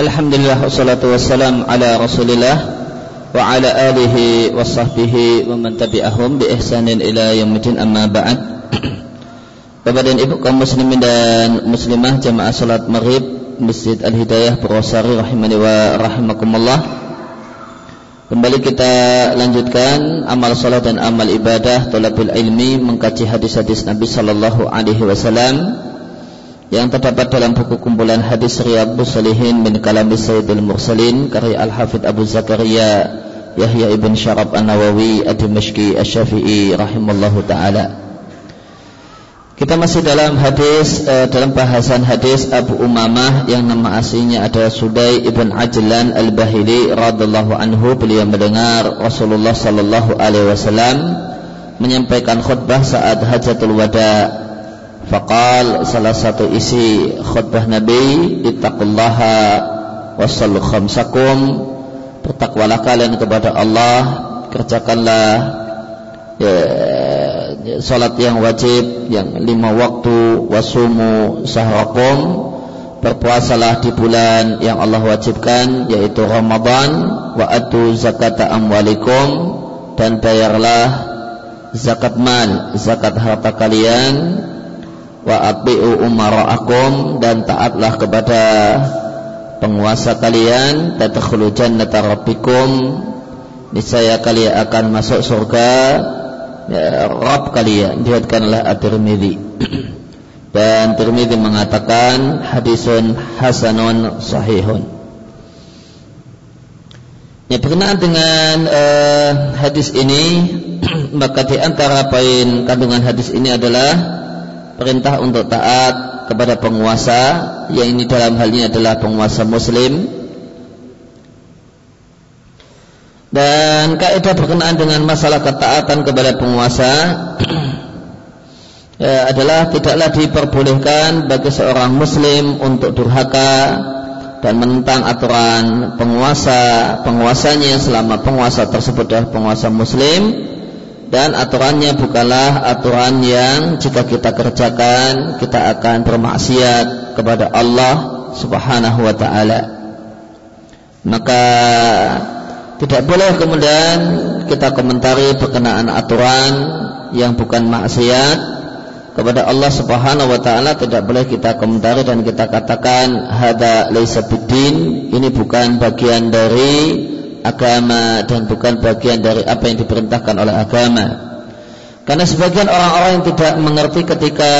Alhamdulillah wassalatu wassalam ala Rasulillah wa ala alihi wa sahbihi wa man tabi'ahum bi ihsanin ila yaumil amma ba'd. Bapak dan Ibu kaum muslimin dan muslimah jamaah salat Maghrib Masjid Al-Hidayah Purwosari rahimani wa rahimakumullah. Kembali kita lanjutkan amal salat dan amal ibadah talabul ilmi mengkaji hadis-hadis Nabi sallallahu alaihi wasallam yang terdapat dalam buku kumpulan hadis Riyadhus Salihin min Kalam Sayyidil Mursalin karya Al-Hafidh Abu Zakaria Yahya ibn Syarab An-Nawawi Ad-Dimashqi Asy-Syafi'i rahimallahu taala. Kita masih dalam hadis uh, dalam bahasan hadis Abu Umamah yang nama aslinya adalah Sudai ibn Ajlan Al-Bahili radhiyallahu anhu beliau mendengar Rasulullah sallallahu alaihi wasallam menyampaikan khutbah saat hajatul wada' Faqal salah satu isi khutbah Nabi Ittaqullaha Wasallu khamsakum. Bertakwalah kalian kepada Allah Kerjakanlah ya, Salat yang wajib Yang lima waktu Wasumu sahrakum Berpuasalah di bulan yang Allah wajibkan Yaitu Ramadan Wa atu zakata amwalikum. Dan bayarlah Zakat mal Zakat harta kalian wa ati'u umara'akum dan taatlah kepada penguasa kalian. Tadkhulu jannata rabbikum. Niscaya kalian akan masuk surga. Ya, Rabb kalian. Diriwayatkanlah At-Tirmizi dan Tirmizi mengatakan hadisun hasanun sahihun. Ya berkenaan dengan uh, hadis ini maka di antara poin kandungan hadis ini adalah perintah untuk taat kepada penguasa yang ini dalam hal ini adalah penguasa muslim. Dan kaidah berkenaan dengan masalah ketaatan kepada penguasa ya, adalah tidaklah diperbolehkan bagi seorang muslim untuk durhaka dan menentang aturan penguasa penguasanya selama penguasa tersebut adalah penguasa muslim dan aturannya bukanlah aturan yang jika kita kerjakan kita akan bermaksiat kepada Allah Subhanahu wa taala. Maka tidak boleh kemudian kita komentari berkenaan aturan yang bukan maksiat kepada Allah Subhanahu wa taala tidak boleh kita komentari dan kita katakan hada laisa biddin ini bukan bagian dari agama dan bukan bagian dari apa yang diperintahkan oleh agama. Karena sebagian orang-orang yang tidak mengerti ketika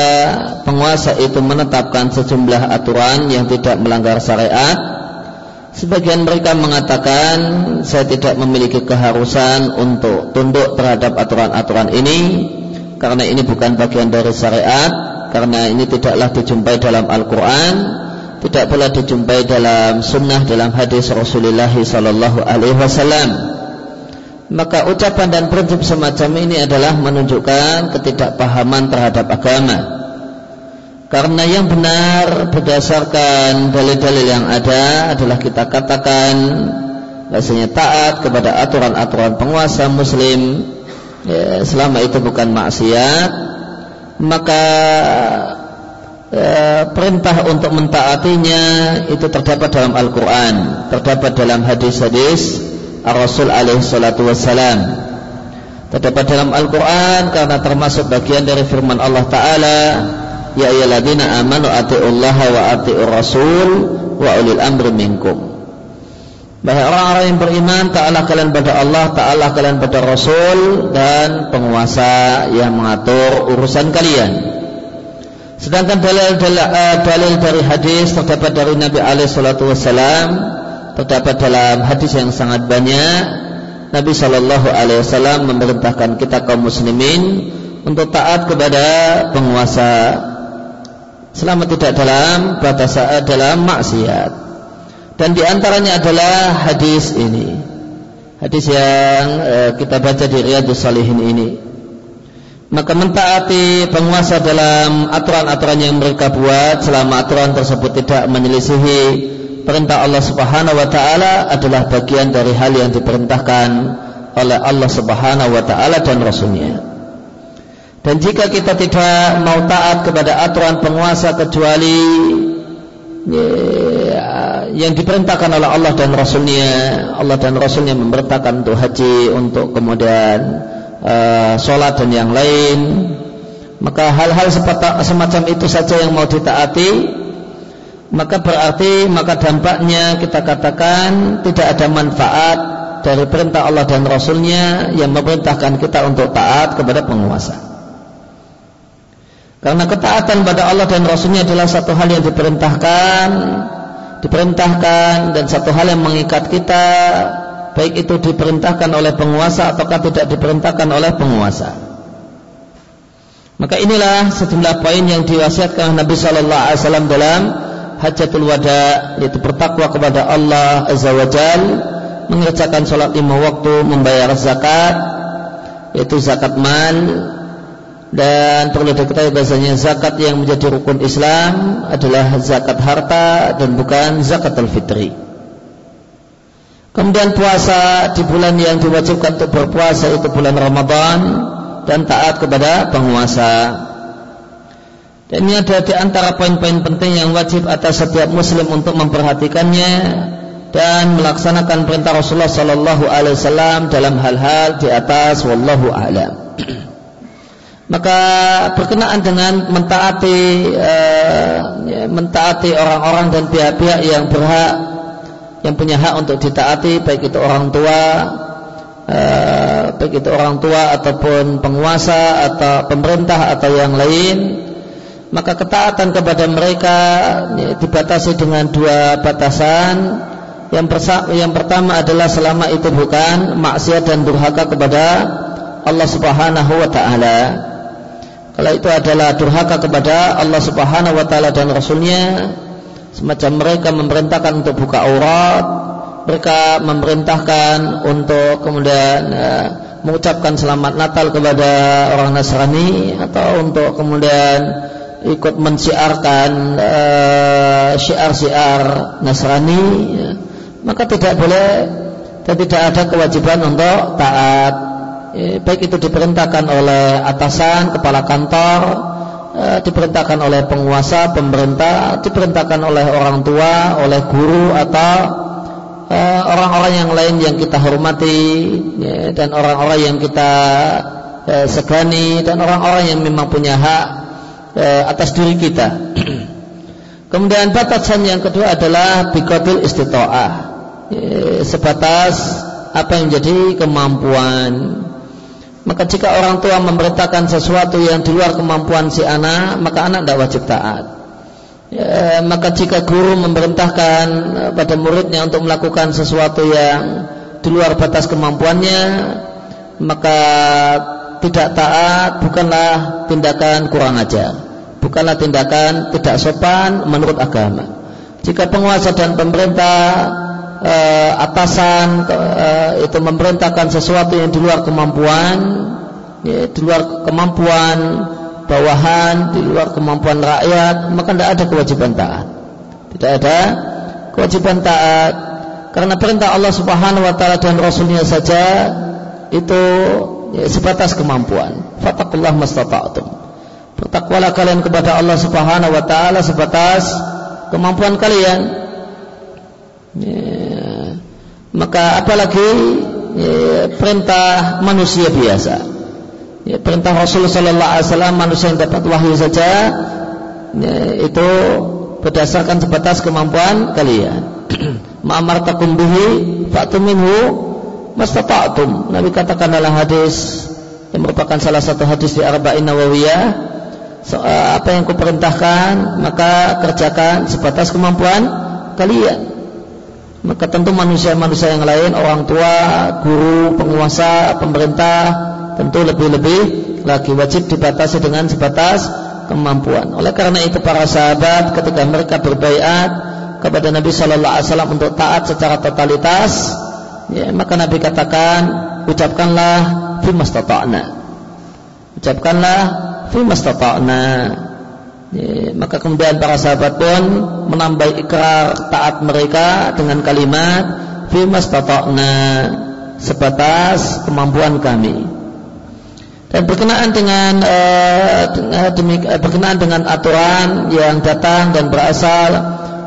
penguasa itu menetapkan sejumlah aturan yang tidak melanggar syariat, sebagian mereka mengatakan saya tidak memiliki keharusan untuk tunduk terhadap aturan-aturan ini karena ini bukan bagian dari syariat, karena ini tidaklah dijumpai dalam Al-Qur'an tidak pula dijumpai dalam sunnah dalam hadis Rasulullah sallallahu alaihi wasallam. Maka ucapan dan prinsip semacam ini adalah menunjukkan ketidakpahaman terhadap agama. Karena yang benar berdasarkan dalil-dalil yang ada adalah kita katakan bahasanya taat kepada aturan-aturan penguasa muslim ya, selama itu bukan maksiat maka Eh, perintah untuk mentaatinya itu terdapat dalam Al-Quran terdapat dalam hadis-hadis Rasul alaihi salatu wassalam terdapat dalam Al-Quran karena termasuk bagian dari firman Allah Ta'ala Ya ayyuhalladzina amanu atiullaha wa atiur rasul wa ulil amri minkum Bahai orang-orang yang beriman ta'ala kalian pada Allah, ta'ala kalian pada Rasul dan penguasa yang mengatur urusan kalian. Sedangkan dalil-dalil dalil dari hadis terdapat dari Nabi wasallam terdapat dalam hadis yang sangat banyak Nabi sallallahu alaihi wasallam memerintahkan kita kaum muslimin untuk taat kepada penguasa selama tidak dalam batas uh, dalam maksiat. Dan di antaranya adalah hadis ini. Hadis yang uh, kita baca di Riyadhus Salihin ini maka mentaati penguasa dalam aturan-aturan yang mereka buat selama aturan tersebut tidak menyelisihi perintah Allah Subhanahu wa taala adalah bagian dari hal yang diperintahkan oleh Allah Subhanahu wa taala dan rasulnya. Dan jika kita tidak mau taat kepada aturan penguasa kecuali ya, yang diperintahkan oleh Allah dan Rasulnya Allah dan Rasulnya memerintahkan untuk haji untuk kemudian uh, sholat dan yang lain. Maka hal-hal semacam itu saja yang mau ditaati. Maka berarti maka dampaknya kita katakan tidak ada manfaat dari perintah Allah dan Rasulnya yang memerintahkan kita untuk taat kepada penguasa. Karena ketaatan pada Allah dan Rasulnya adalah satu hal yang diperintahkan Diperintahkan dan satu hal yang mengikat kita Baik itu diperintahkan oleh penguasa ataukah tidak diperintahkan oleh penguasa Maka inilah sejumlah poin yang diwasiatkan Nabi Sallallahu Alaihi Wasallam dalam Hajatul Wada Yaitu bertakwa kepada Allah Azza wa Jal Mengerjakan sholat lima waktu Membayar zakat Yaitu zakat mal dan perlu diketahui bahasanya zakat yang menjadi rukun Islam adalah zakat harta dan bukan zakat al-fitri. Kemudian puasa di bulan yang diwajibkan untuk berpuasa itu bulan Ramadan dan taat kepada penguasa. Dan ini ada di antara poin-poin penting yang wajib atas setiap muslim untuk memperhatikannya dan melaksanakan perintah Rasulullah sallallahu alaihi wasallam dalam hal-hal di atas wallahu a'lam. maka berkenaan dengan mentaati uh, mentaati orang-orang dan pihak-pihak yang berhak yang punya hak untuk ditaati baik itu orang tua uh, baik itu orang tua ataupun penguasa atau pemerintah atau yang lain maka ketaatan kepada mereka dibatasi dengan dua batasan. Yang, yang pertama adalah selama itu bukan maksiat dan durhaka kepada Allah Subhanahu wa taala. Kalau itu adalah durhaka kepada Allah Subhanahu wa taala dan rasulnya semacam mereka memerintahkan untuk buka aurat mereka memerintahkan untuk kemudian uh, mengucapkan selamat Natal kepada orang Nasrani atau untuk kemudian ikut mensiarkan uh, syiar-syiar Nasrani ya. maka tidak boleh dan tidak ada kewajiban untuk taat Eh, baik itu diperintahkan oleh atasan, kepala kantor, eh, diperintahkan oleh penguasa, pemerintah, diperintahkan oleh orang tua, oleh guru atau eh, orang-orang yang lain yang kita hormati ya, dan orang-orang yang kita segani dan orang-orang yang memang punya hak atas diri kita. Kemudian batasan yang kedua adalah bikotil istitoah sebatas apa yang menjadi kemampuan maka jika orang tua memerintahkan sesuatu yang di luar kemampuan si anak, maka anak tidak wajib taat. Ya, maka jika guru memerintahkan eh, pada muridnya untuk melakukan sesuatu yang di luar batas kemampuannya, maka tidak taat bukanlah tindakan kurang ajar, bukanlah tindakan tidak sopan menurut agama. Jika penguasa dan pemerintah uh, atasan uh, itu memerintahkan sesuatu yang di luar kemampuan, ya, di luar kemampuan bawahan, di luar kemampuan rakyat, maka tidak ada kewajiban taat. Tidak ada kewajiban taat karena perintah Allah Subhanahu wa taala dan rasulnya saja itu ya, sebatas kemampuan. Fatakullah mastata'tum. Bertakwalah kalian kepada Allah Subhanahu wa taala sebatas kemampuan kalian. Ya. Maka apalagi ya, perintah manusia biasa. Ya, perintah Rasulullah Wasallam manusia yang dapat wahyu saja ya, itu berdasarkan sebatas kemampuan kalian. Ma'amartakum bihi fa'tuminhu mastata'tum. Nabi katakan dalam hadis yang merupakan salah satu hadis di Arba'in Nawawiyah so, apa yang kuperintahkan maka kerjakan sebatas kemampuan kalian maka tentu manusia-manusia yang lain, orang tua, guru, penguasa, pemerintah, tentu lebih-lebih lagi wajib dibatasi dengan sebatas kemampuan. Oleh karena itu para sahabat ketika mereka berbaiat kepada Nabi Shallallahu Alaihi Wasallam untuk taat secara totalitas, ya, maka Nabi katakan, ucapkanlah fi mastata'na. Ucapkanlah fi mastata'na. Ya, maka kemudian para sahabat pun menambah ikrar taat mereka dengan kalimat fimastata'na sebatas kemampuan kami. Dan berkenaan dengan uh, demik, uh, berkenaan dengan aturan yang datang dan berasal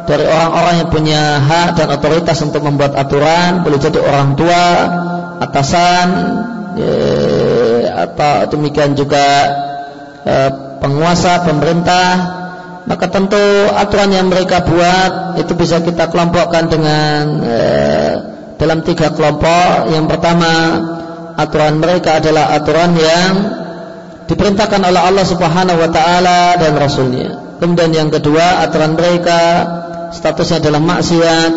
dari orang-orang yang punya hak dan otoritas untuk membuat aturan boleh jadi orang tua, atasan, ya, atau demikian juga eh, penguasa, pemerintah, maka tentu aturan yang mereka buat itu bisa kita kelompokkan dengan eh, dalam tiga kelompok. Yang pertama, aturan mereka adalah aturan yang diperintahkan oleh Allah Subhanahu wa taala dan rasulnya. Kemudian yang kedua, aturan mereka statusnya adalah maksiat.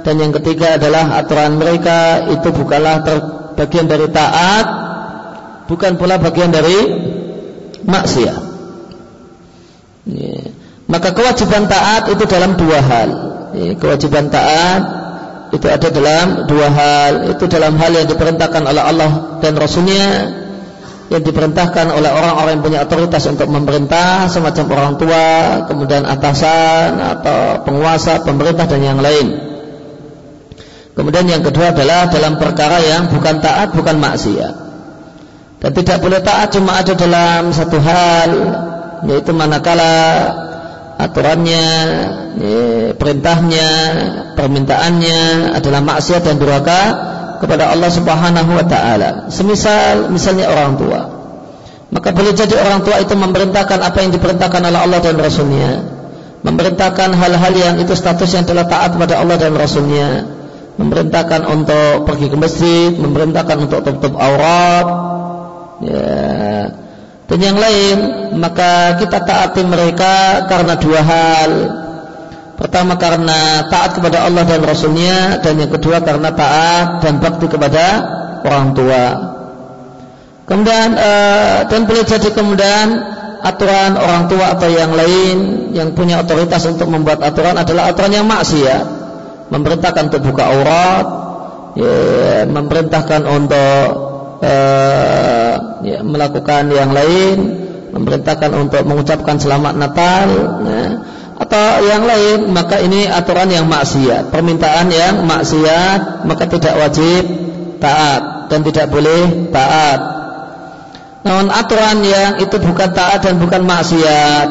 Dan yang ketiga adalah aturan mereka itu bukanlah bagian dari taat bukan pula bagian dari maksiat. Maka kewajiban taat itu dalam dua hal. Kewajiban taat itu ada dalam dua hal itu dalam hal yang diperintahkan oleh Allah dan Rasulnya yang diperintahkan oleh orang-orang yang punya otoritas untuk memerintah semacam orang tua, kemudian atasan atau penguasa, pemerintah dan yang lain. Kemudian yang kedua adalah dalam perkara yang bukan taat, bukan maksiat. Dan tidak boleh taat cuma ada dalam satu hal, yaitu manakala aturannya, perintahnya, permintaannya adalah maksiat dan durhaka kepada Allah Subhanahu wa taala. Semisal misalnya orang tua. Maka boleh jadi orang tua itu memerintahkan apa yang diperintahkan oleh Allah dan Rasulnya Memerintahkan hal-hal yang itu statusnya adalah taat pada Allah dan Rasulnya Memerintahkan untuk pergi ke masjid Memerintahkan untuk tutup aurat ya. Dan yang lain Maka kita taati mereka karena dua hal. Pertama karena taat kepada Allah dan Rasulnya Dan yang kedua karena taat dan bakti kepada orang tua. Kemudian uh, Dan boleh jadi kemudian Aturan orang tua atau yang lain Yang punya otoritas untuk membuat aturan Adalah aturan yang maksiat. Memerintahkan untuk buka aurat ya, Memerintahkan untuk uh, ya, Melakukan yang lain Memerintahkan untuk mengucapkan selamat Natal ya. Atau yang lain maka ini aturan yang maksiat permintaan yang maksiat maka tidak wajib taat dan tidak boleh taat. Namun aturan yang itu bukan taat dan bukan maksiat.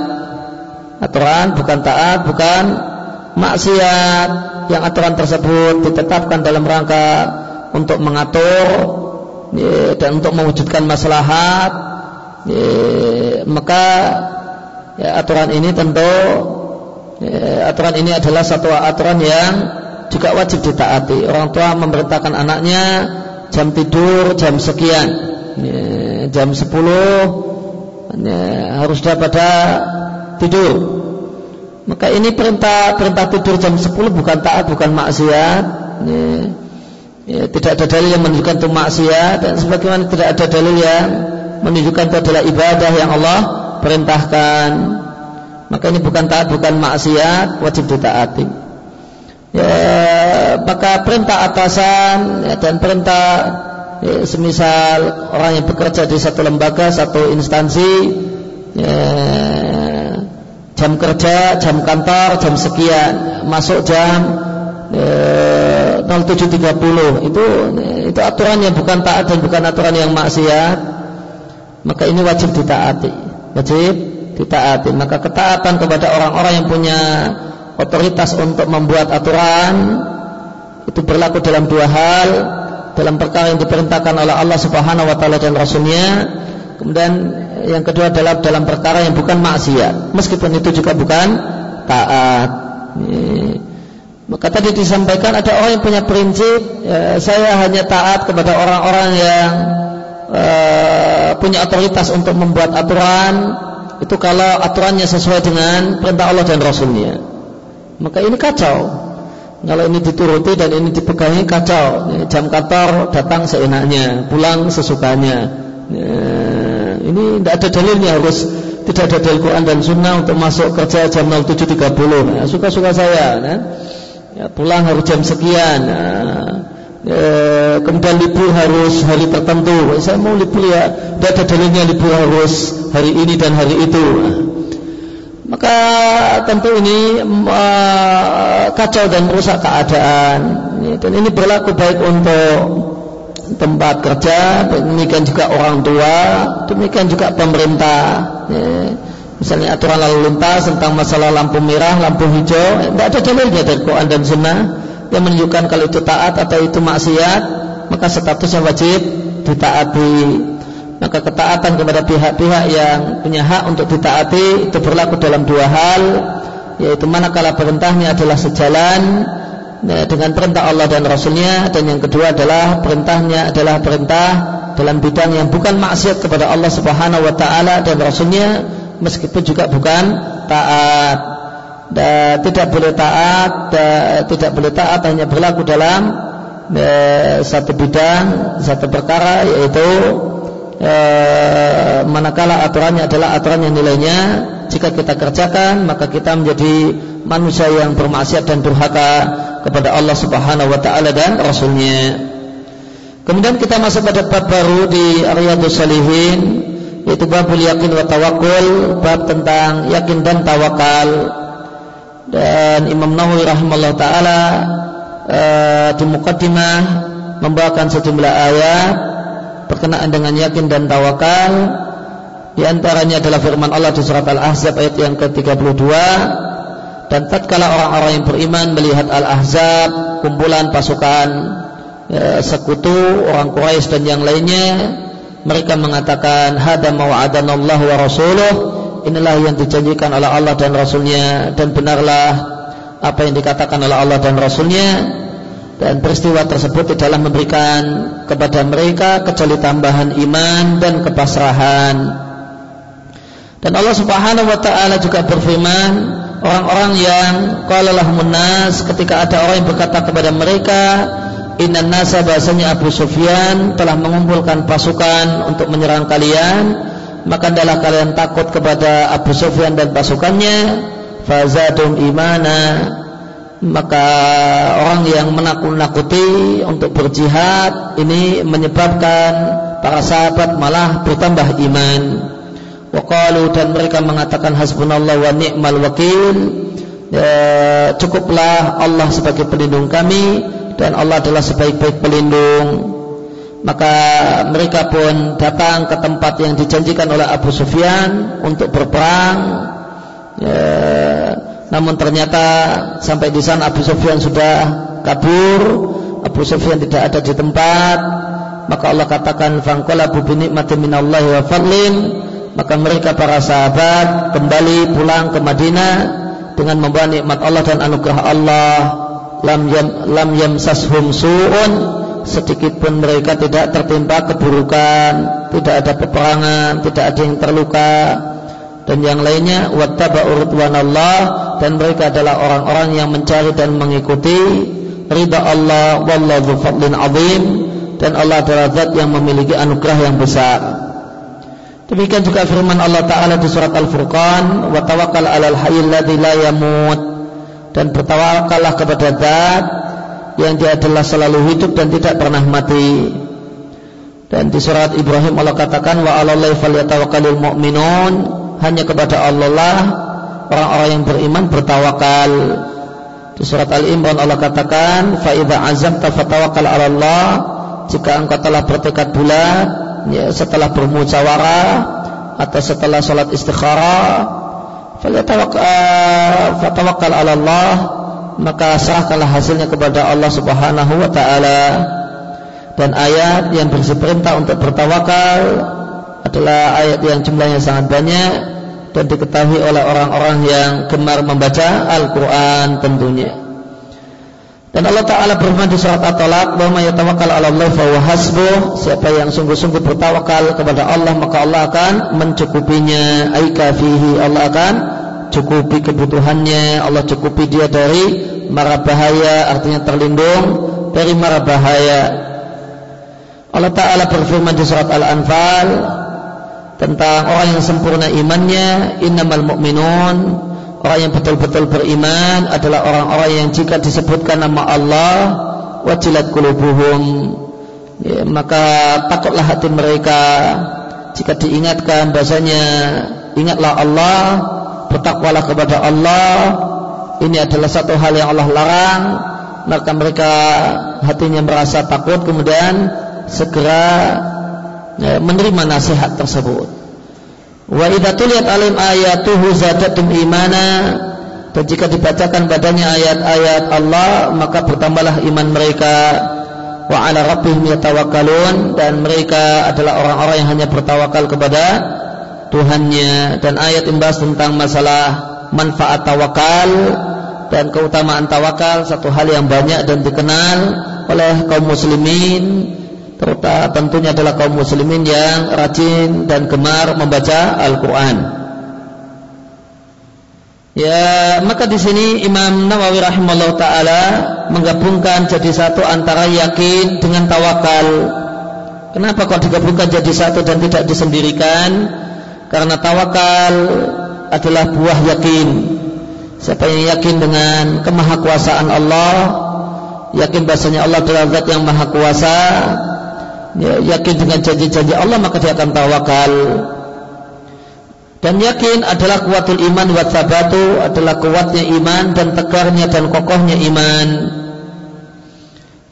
Aturan bukan taat bukan maksiat. Yang aturan tersebut ditetapkan dalam rangka untuk mengatur ya, dan untuk mewujudkan maslahat ya, maka ya, aturan ini tentu ya, aturan ini adalah satu aturan yang juga wajib ditaati. Orang tua memerintahkan anaknya jam tidur jam sekian, ya, jam 10 ya, harus sudah pada tidur. Maka ini perintah perintah tidur jam 10 bukan taat, bukan maksiat. Ya, ya, tidak ada dalil yang menunjukkan itu maksiat dan sebagaimana tidak ada dalil yang menunjukkan itu adalah ibadah yang Allah perintahkan. Maka ini bukan taat bukan maksiat wajib ditaati. Ya, maka perintah atasan ya, dan perintah ya, semisal orang yang bekerja di satu lembaga satu instansi ya, jam kerja jam kantor jam sekian masuk jam ya, 07.30 itu itu aturannya bukan taat dan bukan aturan yang maksiat. Maka ini wajib ditaati. Wajib ditaati. Maka ketaatan kepada orang-orang yang punya otoritas untuk membuat aturan itu berlaku dalam dua hal. Dalam perkara yang diperintahkan oleh Allah Subhanahu wa taala dan rasulnya. Kemudian yang kedua adalah dalam perkara yang bukan maksiat. Meskipun itu juga bukan taat maka tadi disampaikan ada orang yang punya prinsip ya, saya hanya taat kepada orang-orang yang uh, punya otoritas untuk membuat aturan. Itu kalau aturannya sesuai dengan perintah Allah dan Rasulnya. Maka ini kacau. Kalau ini dituruti dan ini dipegangi kacau. Jam kantor datang seenaknya pulang sesukanya. Ya, ini tidak ada dalilnya harus tidak ada dalil Quran dan Sunnah untuk masuk kerja jam 07.30 ya, suka-suka saya kan? Ya, pulang harus jam sekian nah, e, kemudian libur harus hari tertentu. Saya mau libur ya, tidak ada dalilnya libur harus hari ini dan hari itu. Maka tentu ini kacau dan merusak keadaan. Dan ini berlaku baik untuk tempat kerja, demikian juga orang tua, demikian juga pemerintah. Ya. Misalnya aturan lalu lintas tentang masalah lampu merah, lampu hijau, tidak ada dalilnya dari Quran dan Sunnah yang menunjukkan kalau itu taat atau itu maksiat, maka statusnya wajib ditaati. Maka ketaatan kepada pihak-pihak yang punya hak untuk ditaati itu berlaku dalam dua hal, yaitu manakala perintahnya adalah sejalan ya, dengan perintah Allah dan Rasulnya, dan yang kedua adalah perintahnya adalah perintah dalam bidang yang bukan maksiat kepada Allah Subhanahu Wa Taala dan Rasulnya, meskipun juga bukan taat dan tidak boleh taat dan tidak boleh taat hanya berlaku dalam e, satu bidang satu perkara yaitu e, manakala aturannya adalah aturan yang nilainya jika kita kerjakan maka kita menjadi manusia yang bermaksiat dan durhaka kepada Allah Subhanahu wa taala dan rasulnya. Kemudian kita masuk pada bab baru di Riyadhus Shalihin yaitu babul yakin wa tawakul, bab tentang yakin dan tawakal. Dan Imam Nawawi rahimahullah taala e, di mukaddimah membawakan sejumlah ayat berkenaan dengan yakin dan tawakal. Di antaranya adalah firman Allah di surat Al-Ahzab ayat yang ke-32 dan tatkala orang-orang yang beriman melihat Al-Ahzab kumpulan pasukan e, sekutu orang Quraisy dan yang lainnya mereka mengatakan hada mau'adanallahu wa rasuluh. Inilah yang dijanjikan oleh Allah dan Rasulnya dan benarlah apa yang dikatakan oleh Allah dan Rasulnya. Dan peristiwa tersebut tidaklah memberikan kepada mereka kecuali tambahan iman dan kepasrahan. Dan Allah Subhanahu wa taala juga berfirman orang-orang yang qala lahumun nas ketika ada orang yang berkata kepada mereka Inna nasa bahasanya Abu Sufyan telah mengumpulkan pasukan untuk menyerang kalian. Maka adalah kalian takut kepada Abu Sufyan dan pasukannya. Fazadum imana. Maka orang yang menakut-nakuti untuk berjihad ini menyebabkan para sahabat malah bertambah iman. Waqalu dan mereka mengatakan hasbunallah wa ni'mal wakil. Ya, cukuplah Allah sebagai pelindung kami dan Allah adalah sebaik-baik pelindung. Maka mereka pun datang ke tempat yang dijanjikan oleh Abu Sufyan untuk berperang. Ya, namun ternyata sampai di sana Abu Sufyan sudah kabur. Abu Sufyan tidak ada di tempat. Maka Allah katakan fangqalabu bi nikmatin minallahi wa fadlin. Maka mereka para sahabat kembali pulang ke Madinah dengan membawa nikmat Allah dan anugerah Allah lam yam lam yamsashum su'un. Sedikit pun mereka tidak tertimpa keburukan, tidak ada peperangan, tidak ada yang terluka. Dan yang lainnya wattaba'u ridwanallah. Dan mereka adalah orang-orang yang mencari dan mengikuti ridha Allah wallahu fadlin azim. Dan Allah adalah zat yang memiliki anugerah yang besar. Demikian juga firman Allah Ta'ala di surat Al-Furqan wa tawakkal 'alal hayyil ladzi la yamut dan bertawakallah kepada zat yang dia adalah selalu hidup dan tidak pernah mati. Dan di surat Ibrahim Allah katakan wa 'alallahi falyatawakkalul mu'minun, hanya kepada Allah lah orang-orang yang beriman bertawakal. Di surat Al-Imran Allah katakan fa idza azamta fatawakkal 'ala Allah, jika engkau telah bertekad bulat ya, setelah bermusyawarah atau setelah salat istikharah Fatawakkal ala Allah Maka serahkanlah hasilnya kepada Allah subhanahu wa ta'ala. Dan ayat yang berisi perintah untuk bertawakal Adalah ayat yang jumlahnya sangat banyak Dan diketahui oleh orang-orang yang gemar membaca Al-Quran tentunya dan Allah Ta'ala berfirman di surat At-Talaq bahwa yatawakkal 'ala Allah fa hasbuh. Siapa yang sungguh-sungguh bertawakal kepada Allah maka Allah akan mencukupinya. Aika fihi Allah akan cukupi kebutuhannya. Allah cukupi dia dari mara bahaya artinya terlindung dari mara bahaya. Allah Ta'ala berfirman di surat Al-Anfal tentang orang yang sempurna imannya innamal mu'minun Orang yang betul-betul beriman adalah orang-orang yang jika disebutkan nama Allah wajilat kulubuhum ya, maka takutlah hati mereka. Jika diingatkan bahasanya ingatlah Allah bertakwalah kepada Allah. Ini adalah satu hal yang Allah larang. Maka mereka hatinya merasa takut kemudian segera ya, menerima nasihat tersebut Wa idza tuliyat alim ayatuhu zadatum imana. Dan jika dibacakan badannya ayat-ayat Allah maka bertambahlah iman mereka. Wa ala rabbihim yatawakkalun. Dan mereka adalah orang-orang yang hanya bertawakal kepada Tuhannya. Dan ayat imbas tentang masalah manfaat tawakal dan keutamaan tawakal satu hal yang banyak dan dikenal oleh kaum muslimin terutama tentunya adalah kaum muslimin yang rajin dan gemar membaca Al-Qur'an. Ya, maka di sini Imam Nawawi rahimahullah taala menggabungkan jadi satu antara yakin dengan tawakal. Kenapa kok digabungkan jadi satu dan tidak disendirikan? Karena tawakal adalah buah yakin. Siapa yang yakin dengan kemahakuasaan Allah, yakin bahasanya Allah adalah zat yang maha kuasa, ya, yakin dengan janji-janji Allah maka dia akan tawakal. Dan yakin adalah kuatul iman wa sabatu adalah kuatnya iman dan tegarnya dan kokohnya iman.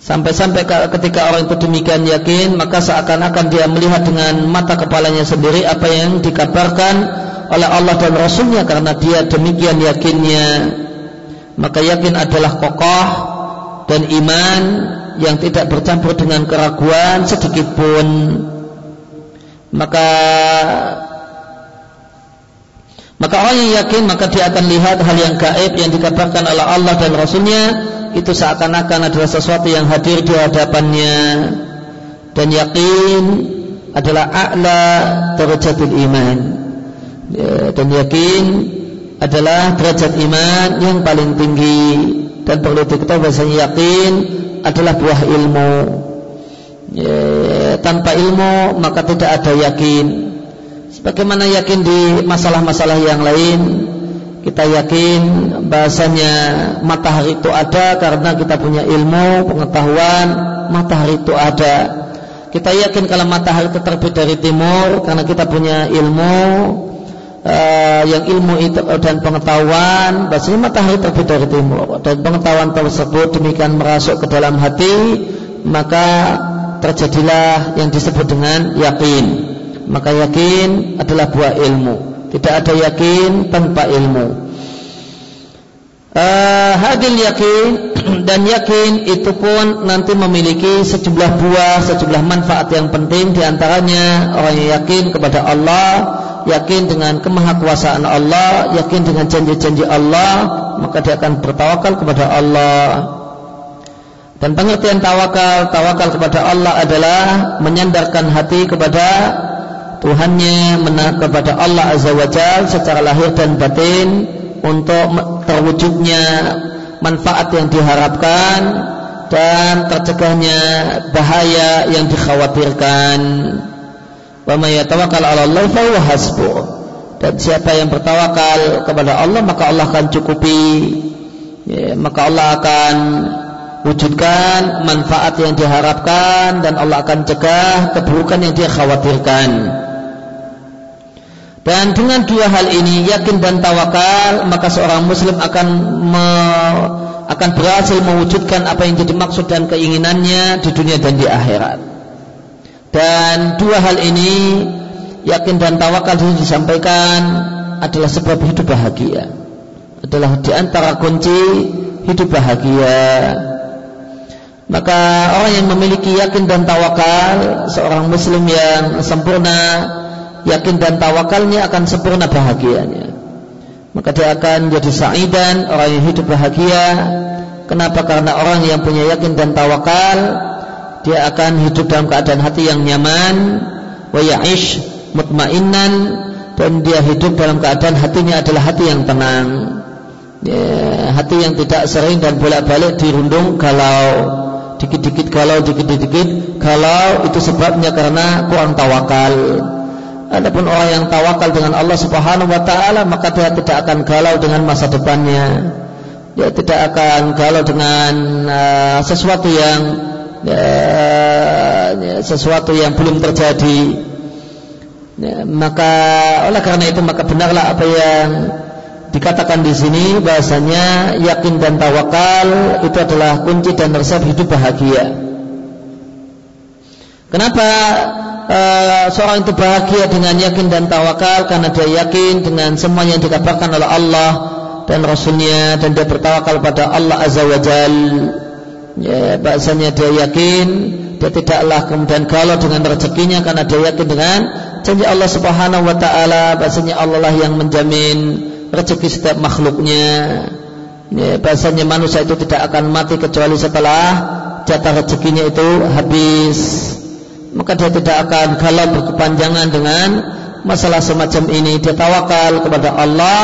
Sampai-sampai ketika orang itu demikian yakin Maka seakan-akan dia melihat dengan mata kepalanya sendiri Apa yang dikabarkan oleh Allah dan Rasulnya Karena dia demikian yakinnya Maka yakin adalah kokoh Dan iman yang tidak bercampur dengan keraguan sedikit pun. Maka Maka orang yang yakin maka dia akan lihat hal yang gaib yang dikabarkan oleh Allah dan Rasulnya itu seakan-akan adalah sesuatu yang hadir di hadapannya. Dan yakin adalah a'la derajatul iman. Ya, dan yakin adalah derajat iman yang paling tinggi. Dan perlu diketahui bahasanya yakin adalah buah ilmu ya, tanpa ilmu maka tidak ada yakin sebagaimana yakin di masalah-masalah yang lain kita yakin bahasanya matahari itu ada karena kita punya ilmu, pengetahuan matahari itu ada. Kita yakin kalau matahari itu terbit dari timur karena kita punya ilmu uh, yang ilmu itu dan pengetahuan bahasanya matahari terbit dari timur dan pengetahuan tersebut demikian merasuk ke dalam hati maka terjadilah yang disebut dengan yakin. Maka yakin adalah buah ilmu. Tidak ada yakin tanpa ilmu. Uh, hadil yakin dan yakin itu pun nanti memiliki sejumlah buah, sejumlah manfaat yang penting diantaranya orang yang yakin kepada Allah, yakin dengan kemahakuasaan Allah, yakin dengan janji-janji Allah, maka dia akan bertawakal kepada Allah. Dan pengertian tawakal, tawakal kepada Allah adalah menyandarkan hati kepada Tuhannya kepada Allah Azza wa Jal secara lahir dan batin untuk terwujudnya manfaat yang diharapkan dan tercegahnya bahaya yang dikhawatirkan. Wa may yatawakkal 'ala Allah fa huwa hasbuh. Dan siapa yang bertawakal kepada Allah maka Allah akan cukupi. Ya, maka Allah akan wujudkan manfaat yang diharapkan dan Allah akan cegah keburukan yang dia khawatirkan. Dan dengan dua hal ini yakin dan tawakal maka seorang muslim akan me, akan berhasil mewujudkan apa yang jadi maksud dan keinginannya di dunia dan di akhirat. Dan dua hal ini yakin dan tawakal itu disampaikan adalah sebab hidup bahagia. Adalah di antara kunci hidup bahagia. Maka orang yang memiliki yakin dan tawakal, seorang muslim yang sempurna yakin dan tawakalnya akan sempurna bahagianya. Maka dia akan jadi sa'idan, orang yang hidup bahagia. Kenapa? Karena orang yang punya yakin dan tawakal, dia akan hidup dalam keadaan hati yang nyaman, wa ya'ish mutmainnan dan dia hidup dalam keadaan hatinya adalah hati yang tenang. Ya, hati yang tidak sering dan bolak-balik dirundung kalau dikit-dikit kalau dikit-dikit kalau itu sebabnya karena kurang tawakal. Adapun orang yang tawakal dengan Allah Subhanahu wa taala maka dia tidak akan galau dengan masa depannya. Dia tidak akan galau dengan uh, sesuatu yang uh, sesuatu yang belum terjadi. Ya, maka oleh karena itu maka benarlah apa yang dikatakan di sini bahasanya yakin dan tawakal itu adalah kunci dan resep hidup bahagia. Kenapa uh, seorang itu bahagia dengan yakin dan tawakal karena dia yakin dengan semua yang dikabarkan oleh Allah dan Rasulnya dan dia bertawakal pada Allah Azza wa Jal ya, bahasanya dia yakin dia tidaklah kemudian galau dengan rezekinya karena dia yakin dengan janji Allah Subhanahu wa taala. Bahasanya Allah lah yang menjamin rezeki setiap makhluknya. Ya, bahasanya manusia itu tidak akan mati kecuali setelah jatah rezekinya itu habis. Maka dia tidak akan galau berkepanjangan dengan masalah semacam ini. Dia tawakal kepada Allah.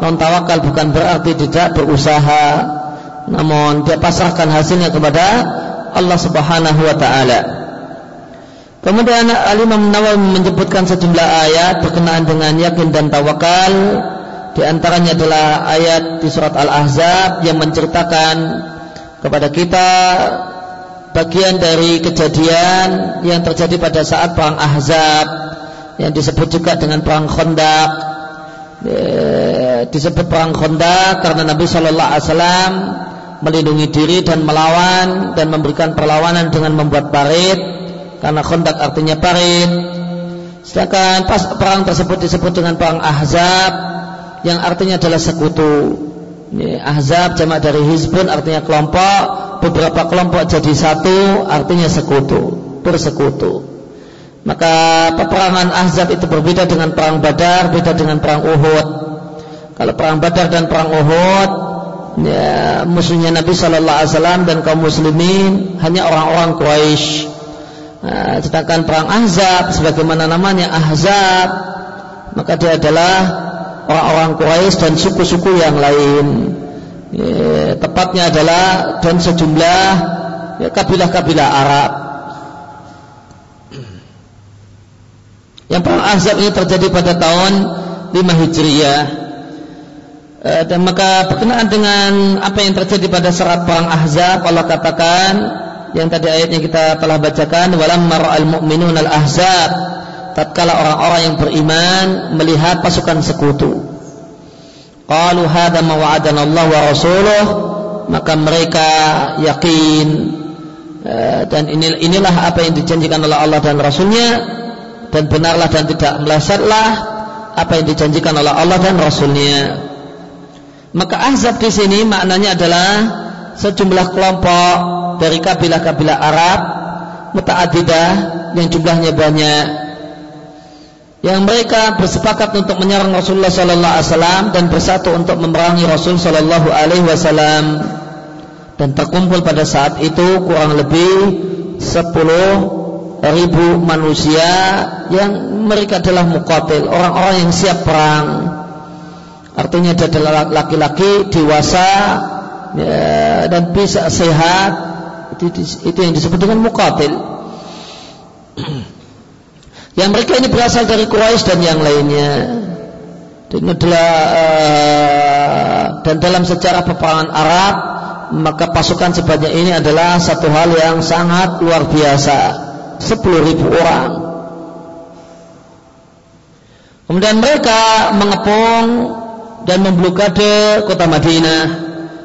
Non tawakal bukan berarti tidak berusaha namun dia pasrahkan hasilnya kepada Allah Subhanahu wa taala. Kemudian Al-Imam Nawawi menyebutkan sejumlah ayat berkenaan dengan yakin dan tawakal. Di antaranya adalah ayat di surat Al-Ahzab yang menceritakan kepada kita bagian dari kejadian yang terjadi pada saat perang Ahzab yang disebut juga dengan perang Khandaq. E, disebut perang Khandaq karena Nabi Shallallahu Alaihi Wasallam melindungi diri dan melawan dan memberikan perlawanan dengan membuat parit karena Khandaq artinya parit sedangkan pas perang tersebut disebut dengan perang Ahzab yang artinya adalah sekutu ini Ahzab jamak dari Hizbun artinya kelompok beberapa kelompok jadi satu artinya sekutu, bersekutu. Maka peperangan Ahzab itu berbeda dengan perang Badar, beda dengan perang Uhud. Kalau perang Badar dan perang Uhud, ya, musuhnya Nabi Shallallahu Alaihi Wasallam dan kaum muslimin hanya orang-orang Quraisy. Nah, sedangkan perang Ahzab, sebagaimana namanya Ahzab, maka dia adalah orang-orang Quraisy dan suku-suku yang lain ya, tepatnya adalah dan sejumlah ya, kabilah-kabilah Arab. Yang perang Ahzab ini terjadi pada tahun 5 Hijriah. E, dan maka berkenaan dengan apa yang terjadi pada serat perang Ahzab Allah katakan yang tadi ayatnya kita telah bacakan walamma ra'al mu'minun al-ahzab. Tatkala orang-orang yang beriman melihat pasukan sekutu. Qalu hadza ma wa'adana Allah wa rasuluh. Maka mereka yakin eh, dan inilah apa yang dijanjikan oleh Allah dan Rasulnya dan benarlah dan tidak melesetlah apa yang dijanjikan oleh Allah dan Rasulnya maka Ahzab di sini maknanya adalah sejumlah kelompok dari kabilah-kabilah Arab mutaadidah yang jumlahnya banyak yang mereka bersepakat untuk menyerang Rasulullah Sallallahu Alaihi Wasallam dan bersatu untuk memerangi Rasul Sallallahu Alaihi Wasallam. Dan terkumpul pada saat itu kurang lebih 10 ribu manusia yang mereka adalah mukatil orang-orang yang siap perang artinya dia adalah laki-laki dewasa ya, dan bisa sehat itu, itu yang disebut dengan mukatil Yang mereka ini berasal dari Quraisy dan yang lainnya. Dan adalah uh, dan dalam sejarah peperangan Arab maka pasukan sebanyak ini adalah satu hal yang sangat luar biasa. Sepuluh ribu orang. Kemudian mereka mengepung dan memblokade kota Madinah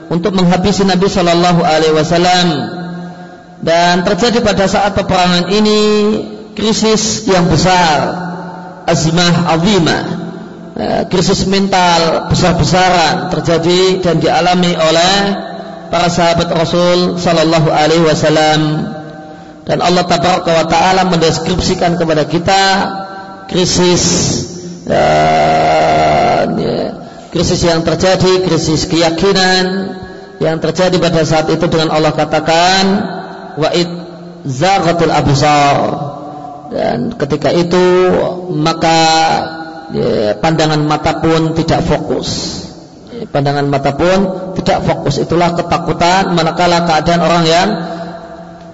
untuk menghabisi Nabi Shallallahu Alaihi Wasallam. Dan terjadi pada saat peperangan ini krisis yang besar azimah azimah eh, krisis mental besar-besaran terjadi dan dialami oleh para sahabat Rasul sallallahu alaihi wasallam. Dan Allah tabaraka wa taala mendeskripsikan kepada kita krisis uh, krisis yang terjadi krisis keyakinan yang terjadi pada saat itu dengan Allah katakan wa id zaghatul absar. Dan ketika itu maka ya, pandangan mata pun tidak fokus. Ya, pandangan mata pun tidak fokus. Itulah ketakutan manakala keadaan orang yang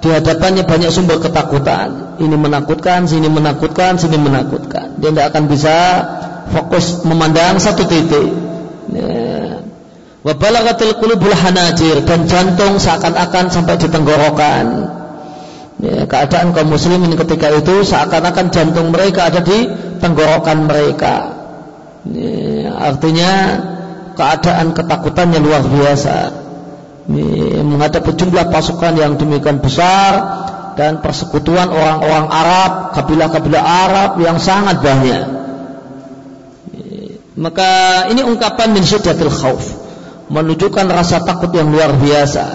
di hadapannya banyak sumber ketakutan. Ini menakutkan sini menakutkan sini menakutkan. Dia tidak akan bisa fokus memandang satu titik ya. wabalagatil qulubul hanajir dan jantung seakan-akan sampai di tenggorokan ya, keadaan kaum muslimin ketika itu seakan-akan jantung mereka ada di tenggorokan mereka ya, artinya keadaan ketakutannya luar biasa menghadapi jumlah pasukan yang demikian besar dan persekutuan orang-orang Arab, kabilah-kabilah Arab yang sangat banyak. Maka ini ungkapan min syiddatil khauf, menunjukkan rasa takut yang luar biasa.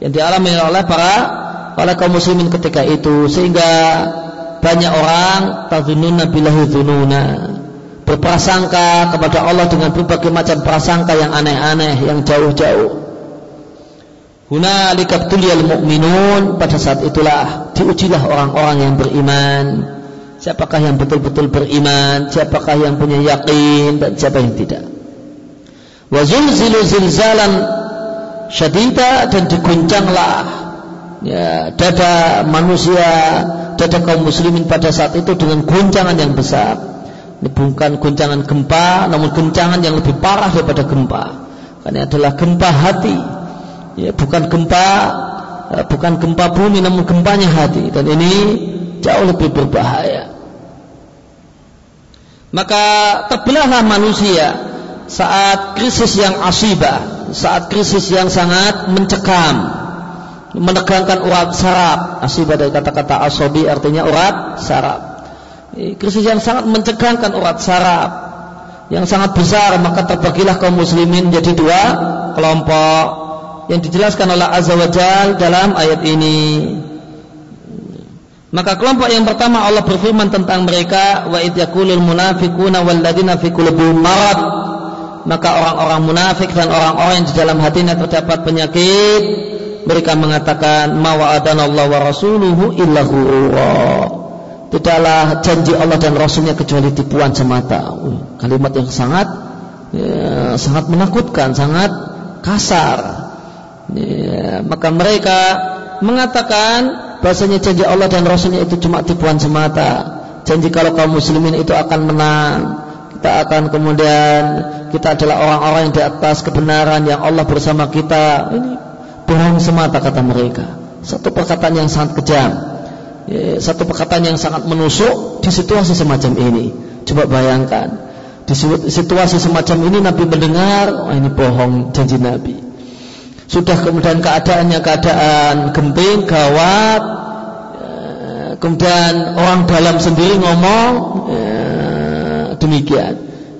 Yang dialami oleh para oleh kaum muslimin ketika itu. Sehingga banyak orang tazununa billahi dzununa berprasangka kepada Allah dengan berbagai macam prasangka yang aneh-aneh yang jauh-jauh. Hunalika tuliyal mu'minun. Pada saat itulah diujilah orang-orang yang beriman. Siapakah yang betul-betul beriman, siapakah yang punya yakin dan siapa yang tidak. Wa zulzilu zilzalan syadida dan diguncanglah ya, dada manusia, dada kaum muslimin pada saat itu dengan guncangan yang besar. Ini bukan guncangan gempa, namun guncangan yang lebih parah daripada gempa. Karena adalah gempa hati ya, bukan gempa eh, bukan gempa bumi namun gempanya hati dan ini jauh lebih berbahaya. Maka terbelahlah manusia saat krisis yang asibah saat krisis yang sangat mencekam menegangkan urat saraf. Asibah dari kata-kata asobi artinya urat saraf. Krisis yang sangat mencegangkan urat saraf. Yang sangat besar maka terbagilah kaum muslimin menjadi dua kelompok yang dijelaskan oleh Azza wa Jal dalam ayat ini. Maka kelompok yang pertama Allah berfirman tentang mereka wa id yaqulul munafiquna walladzina fi qulubihim marad. Maka orang-orang munafik dan orang-orang yang di dalam hatinya terdapat penyakit mereka mengatakan ma wa'adanallahu wa rasuluhu illa ghurura. Tidaklah janji Allah dan Rasulnya kecuali tipuan semata. Kalimat yang sangat ya, sangat menakutkan sangat kasar. Ya, maka mereka mengatakan bahasanya janji Allah dan Rasulnya itu cuma tipuan semata. Janji kalau kaum muslimin itu akan menang. Kita akan kemudian kita adalah orang-orang yang di atas kebenaran yang Allah bersama kita. Ini bohong semata kata mereka. Satu perkataan yang sangat kejam. Ya, satu perkataan yang sangat menusuk di situasi semacam ini. Coba bayangkan di situasi semacam ini Nabi mendengar oh ini bohong janji Nabi sudah kemudian keadaannya keadaan genting, gawat, ya, kemudian orang dalam sendiri ngomong ya, demikian.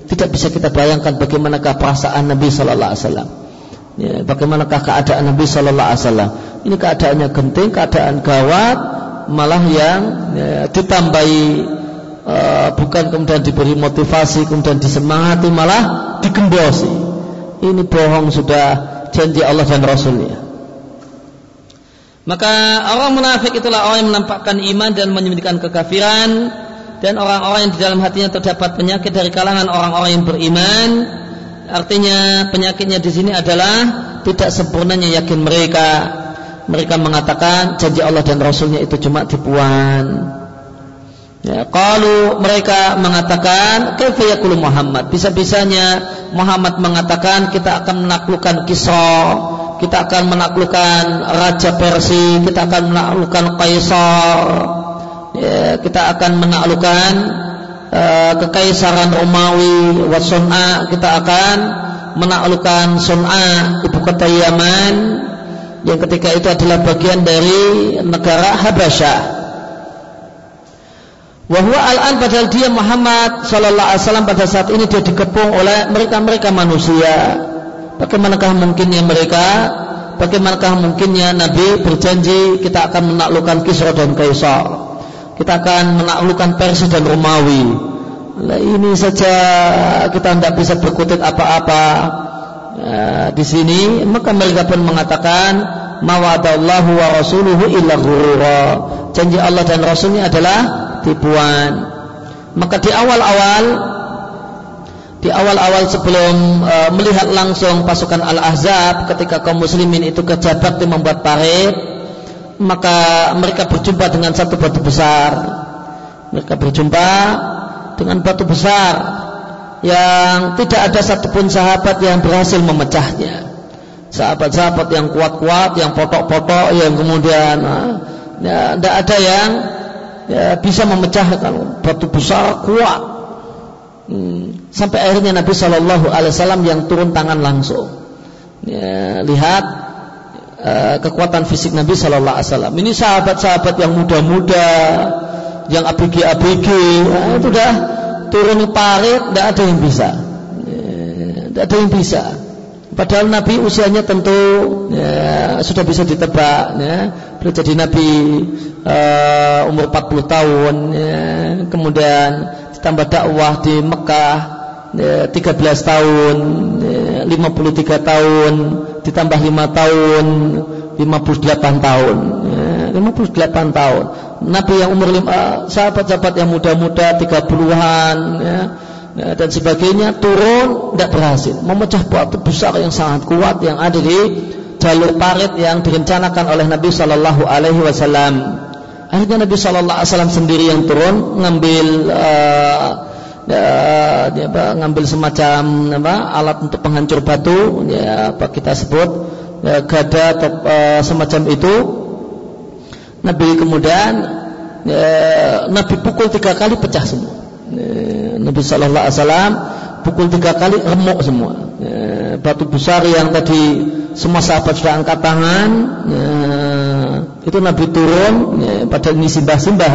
Tidak bisa kita bayangkan bagaimanakah perasaan Nabi Sallallahu Alaihi Wasallam. Ya, bagaimanakah keadaan Nabi Sallallahu Alaihi Wasallam. Ini keadaannya genting, keadaan gawat, malah yang ya, ditambahi uh, bukan kemudian diberi motivasi, kemudian disemangati, malah digembosi. Ini bohong sudah janji Allah dan Rasulnya. Maka orang munafik itulah orang yang menampakkan iman dan menyembunyikan kekafiran dan orang-orang yang di dalam hatinya terdapat penyakit dari kalangan orang-orang yang beriman. Artinya penyakitnya di sini adalah tidak sempurnanya yakin mereka. Mereka mengatakan janji Allah dan Rasulnya itu cuma tipuan. Ya, kalau mereka mengatakan kaifa yaqulu Muhammad? Bisa-bisanya Muhammad mengatakan kita akan menaklukkan Kisra, kita akan menaklukkan Raja Persia, kita akan menaklukkan Kaisar, ya, kita akan menaklukkan uh, kekaisaran Romawi, Wasona, kita akan menaklukkan Sun'a, ibu kota Yaman, yang ketika itu adalah bagian dari negara Habasyah. Wahwa al-an padahal dia Muhammad Sallallahu Alaihi Wasallam pada saat ini dia dikepung oleh mereka-mereka manusia. Bagaimanakah mungkinnya mereka? Bagaimanakah mungkinnya Nabi berjanji kita akan menaklukkan Kisra dan Kaisar? Kita akan menaklukkan Persia dan Romawi. Nah, ini saja kita tidak bisa berkutik apa-apa. Ya, di sini maka mereka pun mengatakan mawadallahu wa rasuluhu illa ghurura. Janji Allah dan Rasulnya adalah tipuan. Maka di awal-awal di awal-awal sebelum e, melihat langsung pasukan Al-Ahzab ketika kaum muslimin itu kejabat di membuat parit maka mereka berjumpa dengan satu batu besar mereka berjumpa dengan batu besar yang tidak ada satupun sahabat yang berhasil memecahnya sahabat-sahabat yang kuat-kuat yang potok-potok yang kemudian ya, tidak ada yang ya, bisa memecahkan batu besar kuat hmm. sampai akhirnya Nabi Shallallahu Alaihi Wasallam yang turun tangan langsung ya, lihat uh, kekuatan fisik Nabi Shallallahu Alaihi Wasallam. Ini sahabat-sahabat yang muda-muda, yang ABG-ABG, nah, itu dah turun parit, tidak ada yang bisa, tidak ada yang bisa. Padahal Nabi usianya tentu ya, sudah bisa ditebak. Ya. Beliau jadi Nabi uh, umur 40 tahun, ya. kemudian ditambah dakwah di Mekah ya, 13 tahun, ya, 53 tahun, ditambah 5 tahun, 58 tahun. Ya, 58 tahun. Nabi yang umur lima, sahabat-sahabat yang muda-muda 30-an, ya, dan sebagainya turun tidak berhasil memecah batu besar yang sangat kuat yang ada di jalur parit yang direncanakan oleh Nabi Shallallahu Alaihi Wasallam. Akhirnya Nabi Shallallahu Alaihi Wasallam sendiri yang turun ngambil uh, uh, ya, apa, ngambil semacam apa, alat untuk penghancur batu, ya, apa kita sebut ya, gada atau uh, semacam itu. Nabi kemudian ya, Nabi pukul tiga kali pecah semua. Eh, Nabi Shallallahu Alaihi Wasallam pukul tiga kali remuk semua. Eh, batu besar yang tadi semua sahabat sudah angkat tangan, eh, itu Nabi turun, pada ini simbah-simbah,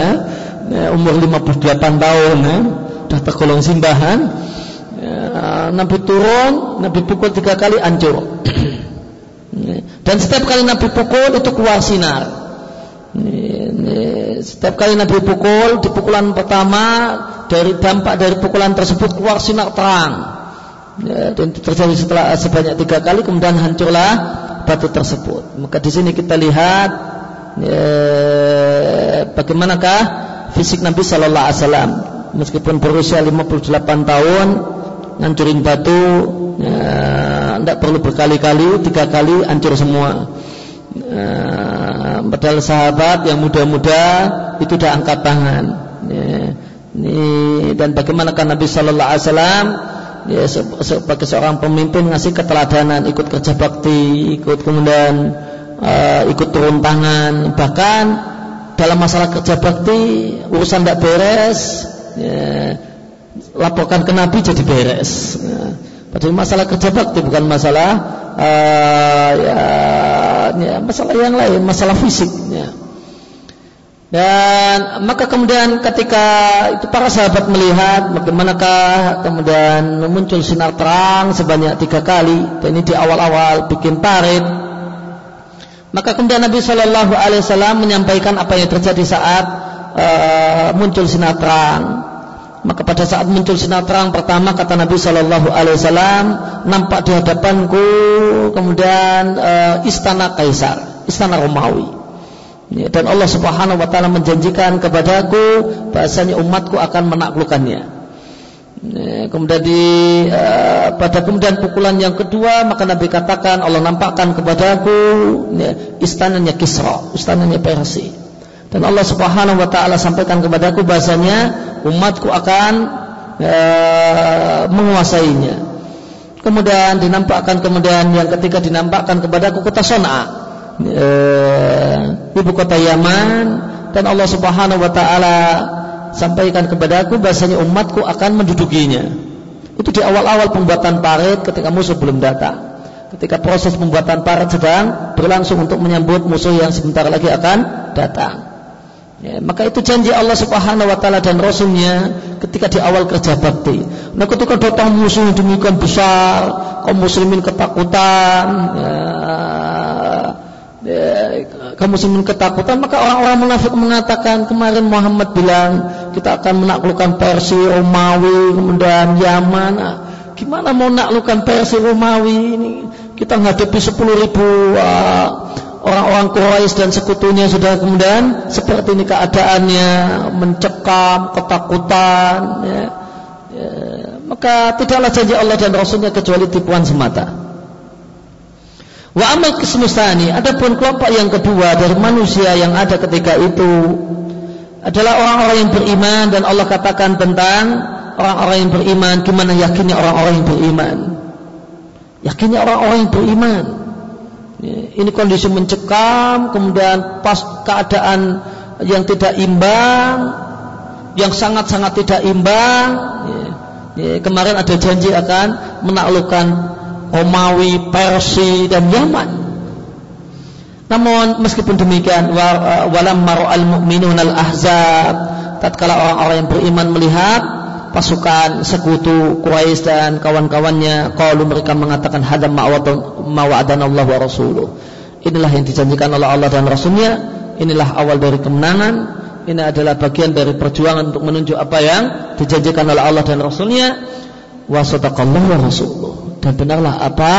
umur 58 tahun, sudah tergolong simbahan. Nabi turun, Nabi pukul tiga kali hancur. Dan setiap kali Nabi pukul itu keluar sinar. Setiap kali Nabi pukul, di pukulan pertama dari dampak dari pukulan tersebut keluar sinar terang. Ya, dan terjadi setelah sebanyak tiga kali, kemudian hancurlah batu tersebut. Maka di sini kita lihat ya, bagaimanakah fisik Nabi Shallallahu Alaihi Wasallam? Meskipun berusia 58 tahun ngancurin batu ya, tidak perlu berkali-kali tiga kali hancur semua. Eh, padahal sahabat yang muda-muda itu sudah angkat tangan. Ya, ini, dan bagaimana kan Nabi Shallallahu Alaihi Wasallam? Ya, sebagai seorang pemimpin ngasih keteladanan, ikut kerja bakti, ikut kemudian uh, ikut turun tangan, bahkan dalam masalah kerja bakti urusan tidak beres, ya, laporkan ke Nabi jadi beres. Ya. Padahal masalah kerja bakti bukan masalah uh, ya, ya, masalah yang lain, masalah fisiknya. Dan maka kemudian ketika itu para sahabat melihat bagaimanakah kemudian muncul sinar terang sebanyak tiga kali dan ini di awal-awal bikin parit maka kemudian Nabi Shallallahu Alaihi Wasallam menyampaikan apa yang terjadi saat uh, muncul sinar terang maka pada saat muncul sinar terang pertama kata Nabi Shallallahu Alaihi Wasallam nampak di hadapanku kemudian uh, istana Kaisar, istana Romawi. Dan Allah Subhanahu Wa Taala menjanjikan kepadaku bahasanya umatku akan menaklukkannya. Ya, kemudian di uh, pada kemudian pukulan yang kedua maka Nabi katakan Allah nampakkan kepadaku ya, istananya Kisra, istananya Persia. Dan Allah Subhanahu wa taala sampaikan kepadaku bahasanya umatku akan e, menguasainya. Kemudian dinampakkan kemudian yang ketiga dinampakkan kepadaku kota Sona, e, ibu kota Yaman dan Allah Subhanahu wa taala sampaikan kepadaku bahasanya umatku akan mendudukinya. Itu di awal-awal pembuatan parit ketika musuh belum datang. Ketika proses pembuatan parit sedang berlangsung untuk menyambut musuh yang sebentar lagi akan datang. Ya, maka itu janji Allah Subhanahu wa taala dan rasulnya ketika di awal kerja bakti. Nah, ketika datang musuh yang demikian besar, kaum muslimin ketakutan, ya, ya, kaum muslimin ketakutan, maka orang-orang munafik mengatakan kemarin Muhammad bilang kita akan menaklukkan Persia, Romawi, kemudian Yaman. Nah, gimana mau menaklukkan Persia, Romawi ini? Kita menghadapi 10 ribu uh, orang-orang Quraisy dan sekutunya sudah kemudian seperti ini keadaannya mencekam ketakutan ya, ya, maka tidaklah janji Allah dan Rasulnya kecuali tipuan semata wa amal kismustani adapun kelompok yang kedua dari manusia yang ada ketika itu adalah orang-orang yang beriman dan Allah katakan tentang orang-orang yang beriman gimana yakinnya orang-orang yang beriman yakinnya orang-orang yang beriman ini kondisi mencekam, kemudian pas keadaan yang tidak imbang, yang sangat-sangat tidak imbang. Kemarin ada janji akan menaklukkan Romawi, Persia dan Yaman. Namun meskipun demikian walam al mu'minun al ahzab tatkala orang-orang yang beriman melihat pasukan sekutu Quraisy dan kawan-kawannya kalau mereka mengatakan hadam ma'wadan Allah wa rasuluh. Inilah yang dijanjikan oleh Allah dan Rasulnya. Inilah awal dari kemenangan. Ini adalah bagian dari perjuangan untuk menunjuk apa yang dijanjikan oleh Allah dan Rasulnya. Wa sadaqallahu wa rasuluh. Dan benarlah apa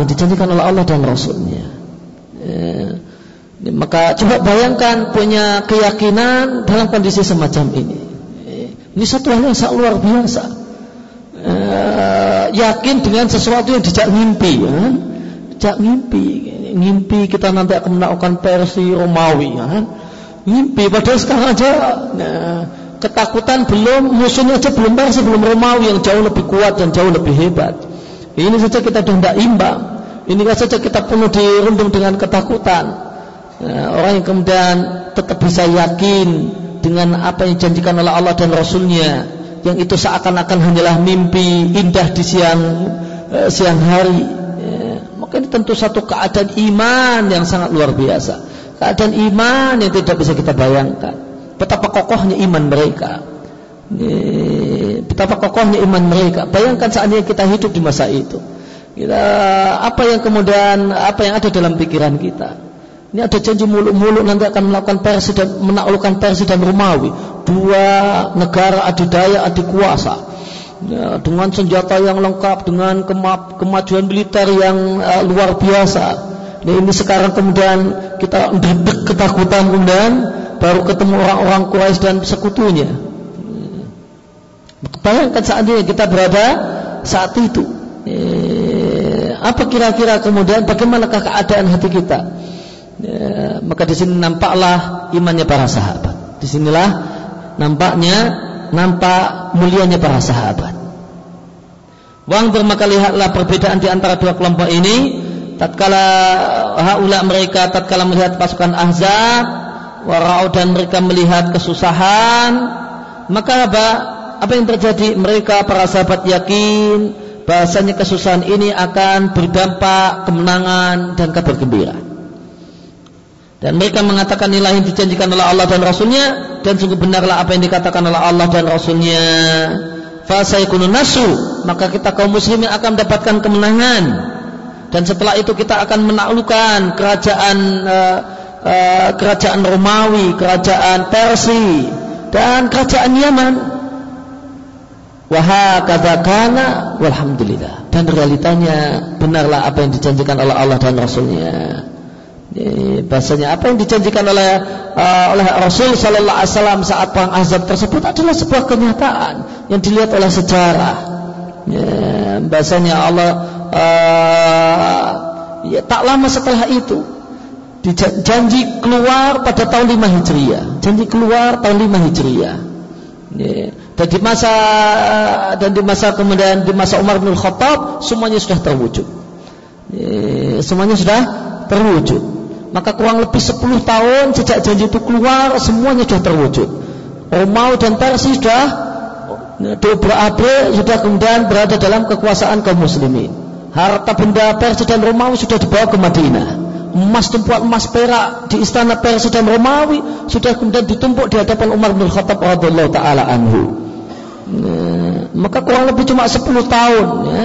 yang dijanjikan oleh Allah dan Rasulnya ya. maka coba bayangkan punya keyakinan dalam kondisi semacam ini ini satu hal yang sangat luar biasa uh, yakin dengan sesuatu yang dijak mimpi ya. dijak mimpi mimpi kita nanti akan melakukan versi Romawi ya. mimpi padahal sekarang aja nah, ketakutan belum musuhnya aja belum versi belum Romawi yang jauh lebih kuat dan jauh lebih hebat ini saja kita sudah tidak imbang ini saja kita penuh dirundung dengan ketakutan. Nah, orang yang kemudian tetap bisa yakin dengan apa yang dijanjikan oleh Allah dan Rasulnya yang itu seakan-akan hanyalah mimpi indah di siang uh, siang hari. Ya, maka ini tentu satu keadaan iman yang sangat luar biasa. Keadaan iman yang tidak bisa kita bayangkan. Betapa kokohnya iman mereka. Ya, betapa kokohnya iman mereka. Bayangkan seandainya kita hidup di masa itu kita apa yang kemudian apa yang ada dalam pikiran kita ini ada janji muluk-muluk nanti akan melakukan Persia dan menaklukkan Persia dan Romawi. Dua negara adidaya adikuasa. Ya, dengan senjata yang lengkap, dengan kema kemajuan militer yang uh, luar biasa. Nah, ini sekarang kemudian kita ndedek ketakutan kemudian baru ketemu orang-orang Quraisy dan sekutunya. Bayangkan saat ini kita berada saat itu. Eh, apa kira-kira kemudian bagaimanakah keadaan hati kita? ya, maka di sini nampaklah imannya para sahabat. Disinilah nampaknya nampak mulianya para sahabat. Wang maka lihatlah perbedaan di antara dua kelompok ini. Tatkala haula mereka tatkala melihat pasukan Ahzab, warau dan mereka melihat kesusahan, maka apa? Apa yang terjadi? Mereka para sahabat yakin bahasanya kesusahan ini akan berdampak kemenangan dan kabar gembira. Dan mereka mengatakan nilai yang dijanjikan oleh Allah dan Rasulnya dan sungguh benarlah apa yang dikatakan oleh Allah dan Rasulnya. Fasaykunun nasu maka kita kaum muslimin akan mendapatkan kemenangan dan setelah itu kita akan menaklukkan kerajaan uh, uh, kerajaan Romawi, kerajaan Persia dan kerajaan Yaman. Wahakadakana walhamdulillah dan realitanya benarlah apa yang dijanjikan oleh Allah dan Rasulnya bahasanya apa yang dijanjikan oleh uh, oleh Rasul Sallallahu Alaihi Wasallam saat perang Azab tersebut adalah sebuah kenyataan yang dilihat oleh sejarah. Ya, bahasanya Allah uh, ya, tak lama setelah itu janji keluar pada tahun 5 Hijriah. Janji keluar tahun 5 Hijriah. Dan di masa dan di masa kemudian di masa Umar bin Khattab semuanya sudah terwujud. Ya, semuanya sudah terwujud. Maka kurang lebih 10 tahun sejak janji itu keluar semuanya sudah terwujud. Romawi dan Persia sudah berabe sudah kemudian berada dalam kekuasaan kaum muslimin. Harta benda Persia dan Romawi sudah dibawa ke Madinah emas tumpuan emas perak di istana Persia dan Romawi sudah kemudian ditumpuk di hadapan Umar bin Khattab radhiyallahu taala anhu nah, maka kurang lebih cuma 10 tahun ya.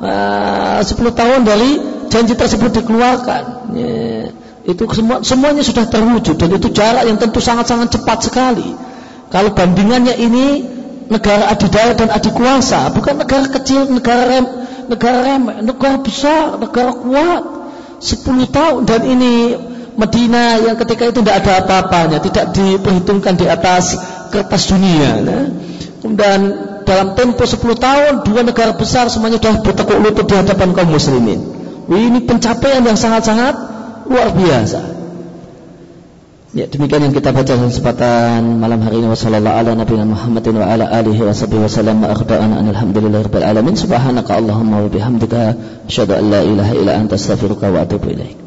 Uh, 10 tahun dari janji tersebut dikeluarkan ya itu semua semuanya sudah terwujud dan itu jarak yang tentu sangat-sangat cepat sekali. Kalau bandingannya ini negara adidaya dan adikuasa, bukan negara kecil, negara rem, negara rem, negara besar, negara kuat. 10 tahun dan ini Medina yang ketika itu tidak ada apa-apanya, tidak diperhitungkan di atas kertas dunia. Nah. Kemudian dalam tempo 10 tahun dua negara besar semuanya sudah bertekuk lutut di hadapan kaum muslimin. Ini pencapaian yang sangat-sangat luar biasa. Ya, demikian yang kita baca dalam kesempatan malam hari ini. Wasallallahu ala nabiyina Muhammadin wa ala alihi wa sahbihi wasallam wa akhda'ana alhamdulillahi rabbil alamin. Subhanaka allahumma wa bihamdika asyhadu an la ilaha illa anta astaghfiruka wa atubu ilaik